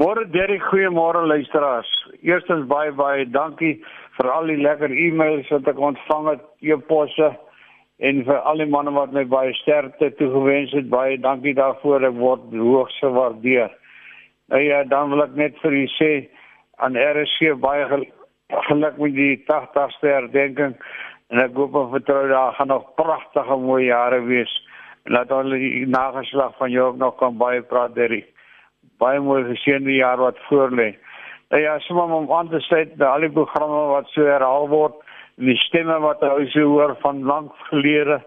Môre Derek, goeiemôre luisteraars. Eerstens baie baie dankie vir al die lekker e-mails wat ek ontvang het, e-posse en vir al die manne wat my baie sterkte toegewens het. Baie dankie daarvoor. Ek word hoogs gewaardeer. Nou ja, dan wil ek net vir u sê aan RSC baie geluk met die 80ste herdenking en ek hoop en vertrou daar gaan nog pragtige mooi jare wees. Laat al die nageslag van jou ook nog kan baie praat Derek. Baie mooi geseënde jaar wat voorlê. Nou ja, sommer om aan te sê dat al die programme wat so herhaal word die stemme wat hy so hoor van lank gelede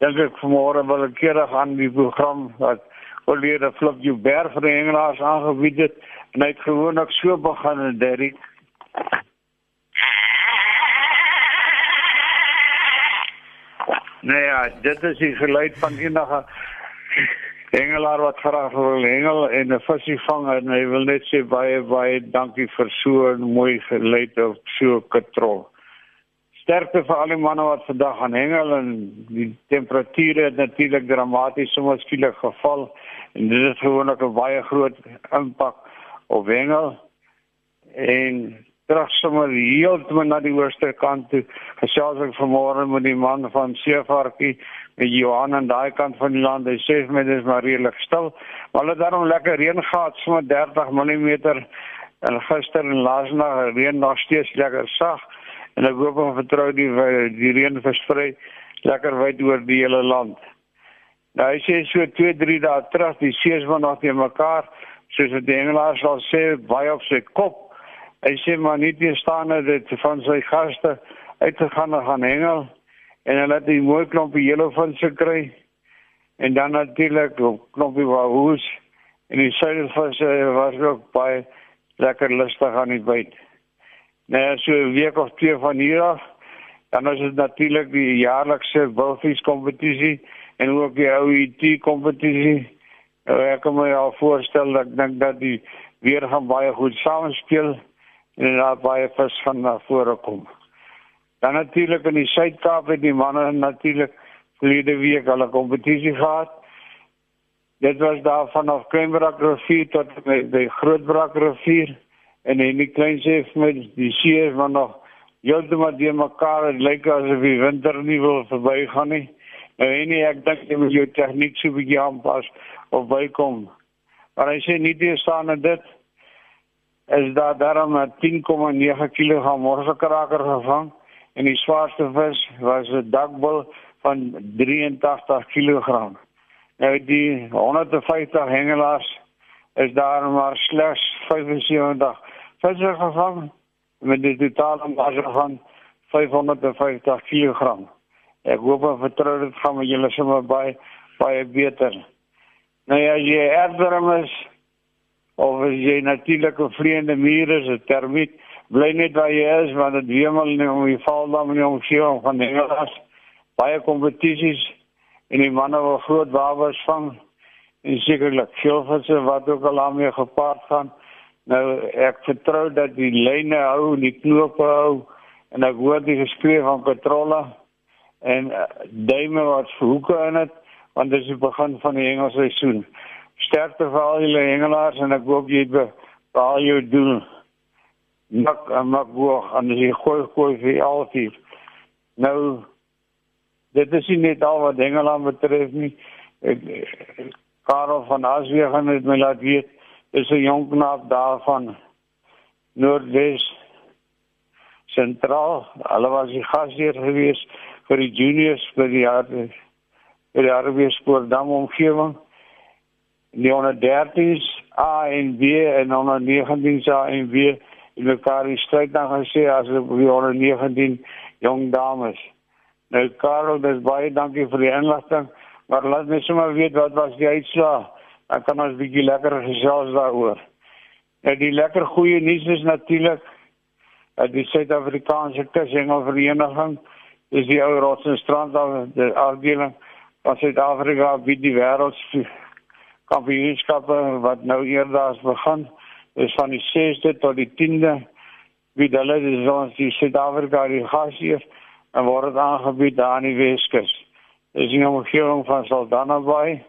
dink ek vanmôre wil ek keer aan die program wat Olivier Flop Joubert van die Engelaars aangebied het en hy het gewoonlik so begin en Derek Nee, ja, dit is die geluid van enige Engelaar wat graag wil hengel en 'n visie vang en hy wil net sê baie baie dankie vir so 'n mooi geluid op so katrol. Sterkte vir al die manne wat vandag gaan hengel en die temperature het natuurlik dramaties soms skielik geval en dit het gewoonlik 'n baie groot impak op hengel en terug sommer heeltemal na die ooste kant toe gesels ek vanmôre met die man van Seevarkie Johan aan daai kant van die land. Hy sê vir my dis maar redelik stil. Maar hulle daarom lekker reën gehad, so 30 mm en gister en laasnag reën nog steeds lekker sag en ek hoop en vertrou die die reën versprei lekker wyd oor die hele land. Nou hy sê so 2, 3 dae terug, die see is nog nie mekaar soos die Engelaars sal sê baie op sy kop. Hy sê maar nie te staan dat van sy gaste uitgegaan en gaan hengel en hulle het 'n mooi klompie jelofins gekry en dan natuurlik 'n klompie wahoos en die suidelvisse was ook baie lekker lustig aan die byt. Nou so 'n week of twee van hier af dan is dit natuurlik die jaarlikse bulfies kompetisie en ook die OET kompetisie. Nou, ek kan my al voorstel dat dink dat die weer gaan baie goed saamspeel en daar baie vis gaan na vore kom. Dan natuurlik in die Suid-Kaap het die manne natuurlik verlede week hulle kompetisie gehad. Dit was daar vanaf Kleinbrak rivier tot by die Grootbrak rivier en in die klein see met die see is maar nog heeltemal die mekaar het lyk asof die winter nie wil verbygaan nie. Nou en nie, ek dink jy moet jou tegniek so bietjie aanpas of bykom. Maar hy sê nie die staan en dit is daar daarom 10,9 kg morsekraker gevang en die swaarste vis was 'n dakbul van 83 kg. Nou die 150 hengelaars is daar maar slegs 75 visse gevang met 'n totale massa van 550 kg. Ek hoop en vertrou dit gaan met julle sommer baie baie beter. Nou ja, jy erfdom is of jy natuurlike vreemde mure is 'n termiet bly net waar jy is want dit wemel nie om die val dan in die omgewing van die Engels baie kompetisies en die manne wil groot wabers vang en sekerlik skilvisse wat ook al aan mee gepaard gaan. Nou ek vertrou dat die lyne hou en die knope hou en ek hoor die geskreeu van patrolle en uh, duime wat hoeke in het want dit is die begin van die Engelse seisoen sterkte vir al julle hengelaars en ek hoop jy behaal jou doel mak mak boog aan die gooi gooi vir altyd. Nou dit is nie net al wat Engeland betref nie. Ek Karel van Asie gaan dit my laat weet. Is 'n jong knaap daarvan Noordwes sentraal. Hulle was die gasheer gewees vir die juniors vir die jaar vir die Arabiese spoordam omgewing. Die onder 13s A en B en onder 19s A en B die stryd dan gesê as we onder 19 jong dames. Nou Karel, dis baie dankie vir die inligting, maar laat my sommer weet wat was die uitslag. Dan kan ons bietjie lekker gesels daaroor. Nou die lekker goeie nuus is natuurlik dat die Suid-Afrikaanse Kushengelvereniging is die ou rots en strand afdeling van Suid-Afrika by die wêreld kampioenskappe wat nou eerder begin is van die 6de tot die 10de wie hulle is ons die Suid-Afrika die gasheer en word aangebied daar in die Weskus. Dis 'n omgewing van Saldanha Bay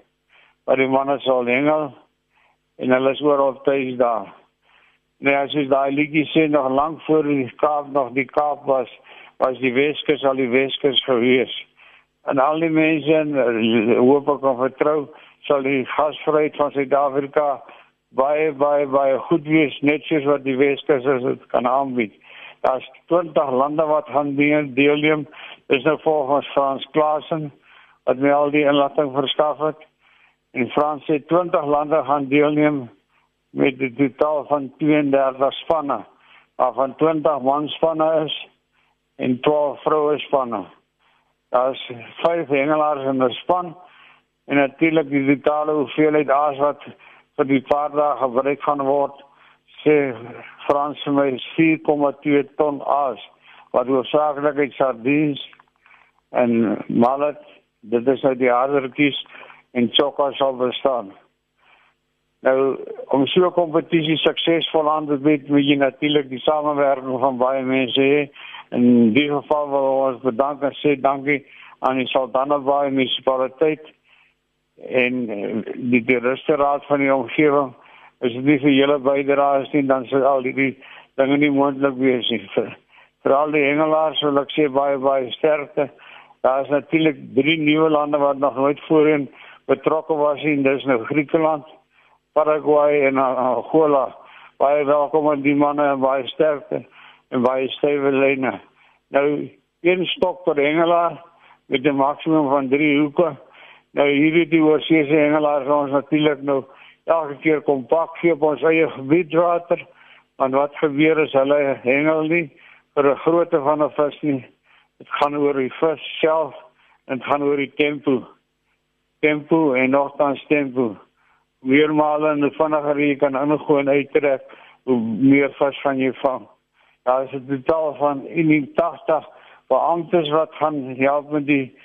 waar die manne sal hengel en hulle is oral tuis daar. Nee, as jy daai liedjie sê nog lank voor die Kaap nog die Kaap was, was die Weskus al die Weskus gewees. En al die mense eh, hoop ek kan vertrou sal die gasvryheid van Suid-Afrika baie baie baie goed wees net soos wat die Weskus dit kan aanbied. Daar's 20 lande wat gaan deelneem. Dis nou volgens Frans Klaasen wat my al die inligting verskaf het. En Frans sê 20 lande gaan deelneem met 'n totaal van 32 spanne. Waarvan 20 manspanne is en 12 vroue spanne. Daar's vyf hengelaars in 'n span en natuurlik die totale hoeveelheid aas wat vir die paar dae gebruik gaan word sê Frans my 4,2 ton aas wat hoofsaaklik uit sardines en mallet dit is uit die hardertjies en chokka sal bestaan. Nou om so 'n kompetisie suksesvol aan te bied, moet jy natuurlik die samewerking van baie mense hê. In die geval wil ons bedank en sê dankie aan die Saldanha munisipaliteit en eh, die restauraat van die omgewing. As dit nie vir julle bydraes nie, dan sal al die dinge nie moontlik wees nie. Vir, vir al die hengelaars wil ek sê baie baie sterkte. Daar is natuurlik drie nuwe lande wat nog nooit voorheen betrokke was nie. Dis nou Griekeland, Paraguay en Angola. Baie welkom aan die manne en baie sterkte en baie stywe lyne. Nou een stok per hengelaar met 'n maksimum van 3 hoeke. Nou hierdie die oorseese hengelaars ons natuurlik nou elke keer kompak gee op ons eie gebied water. Want wat gebeur is hulle hengel nie vir 'n grootte van 'n vis nie. Dit gaan oor die vis self en dit gaan oor die tempo. Tempo en nogtans tempo. Meer male en vinniger jy kan ingooi en uittrek, hoe meer vis van jy vang. Daar is 'n totaal van 81 beamptes wat gaan help met die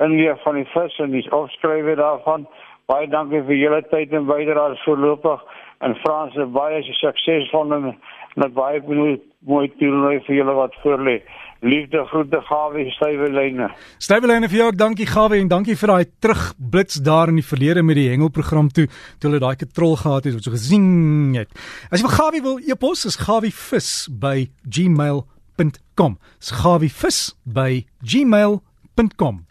inleef van die vis en die opskrywe daarvan. Baie dankie vir julle tyd en bydrae voorlopig en Frans is baie suksesvol en met baie mooi toernooi vir julle wat voorlê. Liefde groete Gawie Stuyvelyne. Stuyvelyne vir jou dankie Gawie en dankie vir daai terugblits daar in die verlede met die hengelprogram toe toe hulle daai katrol gehad het wat so gesien het. As jy Gawie wil e-pos is gawievis by gmail.com. Is gawievis by gmail.com.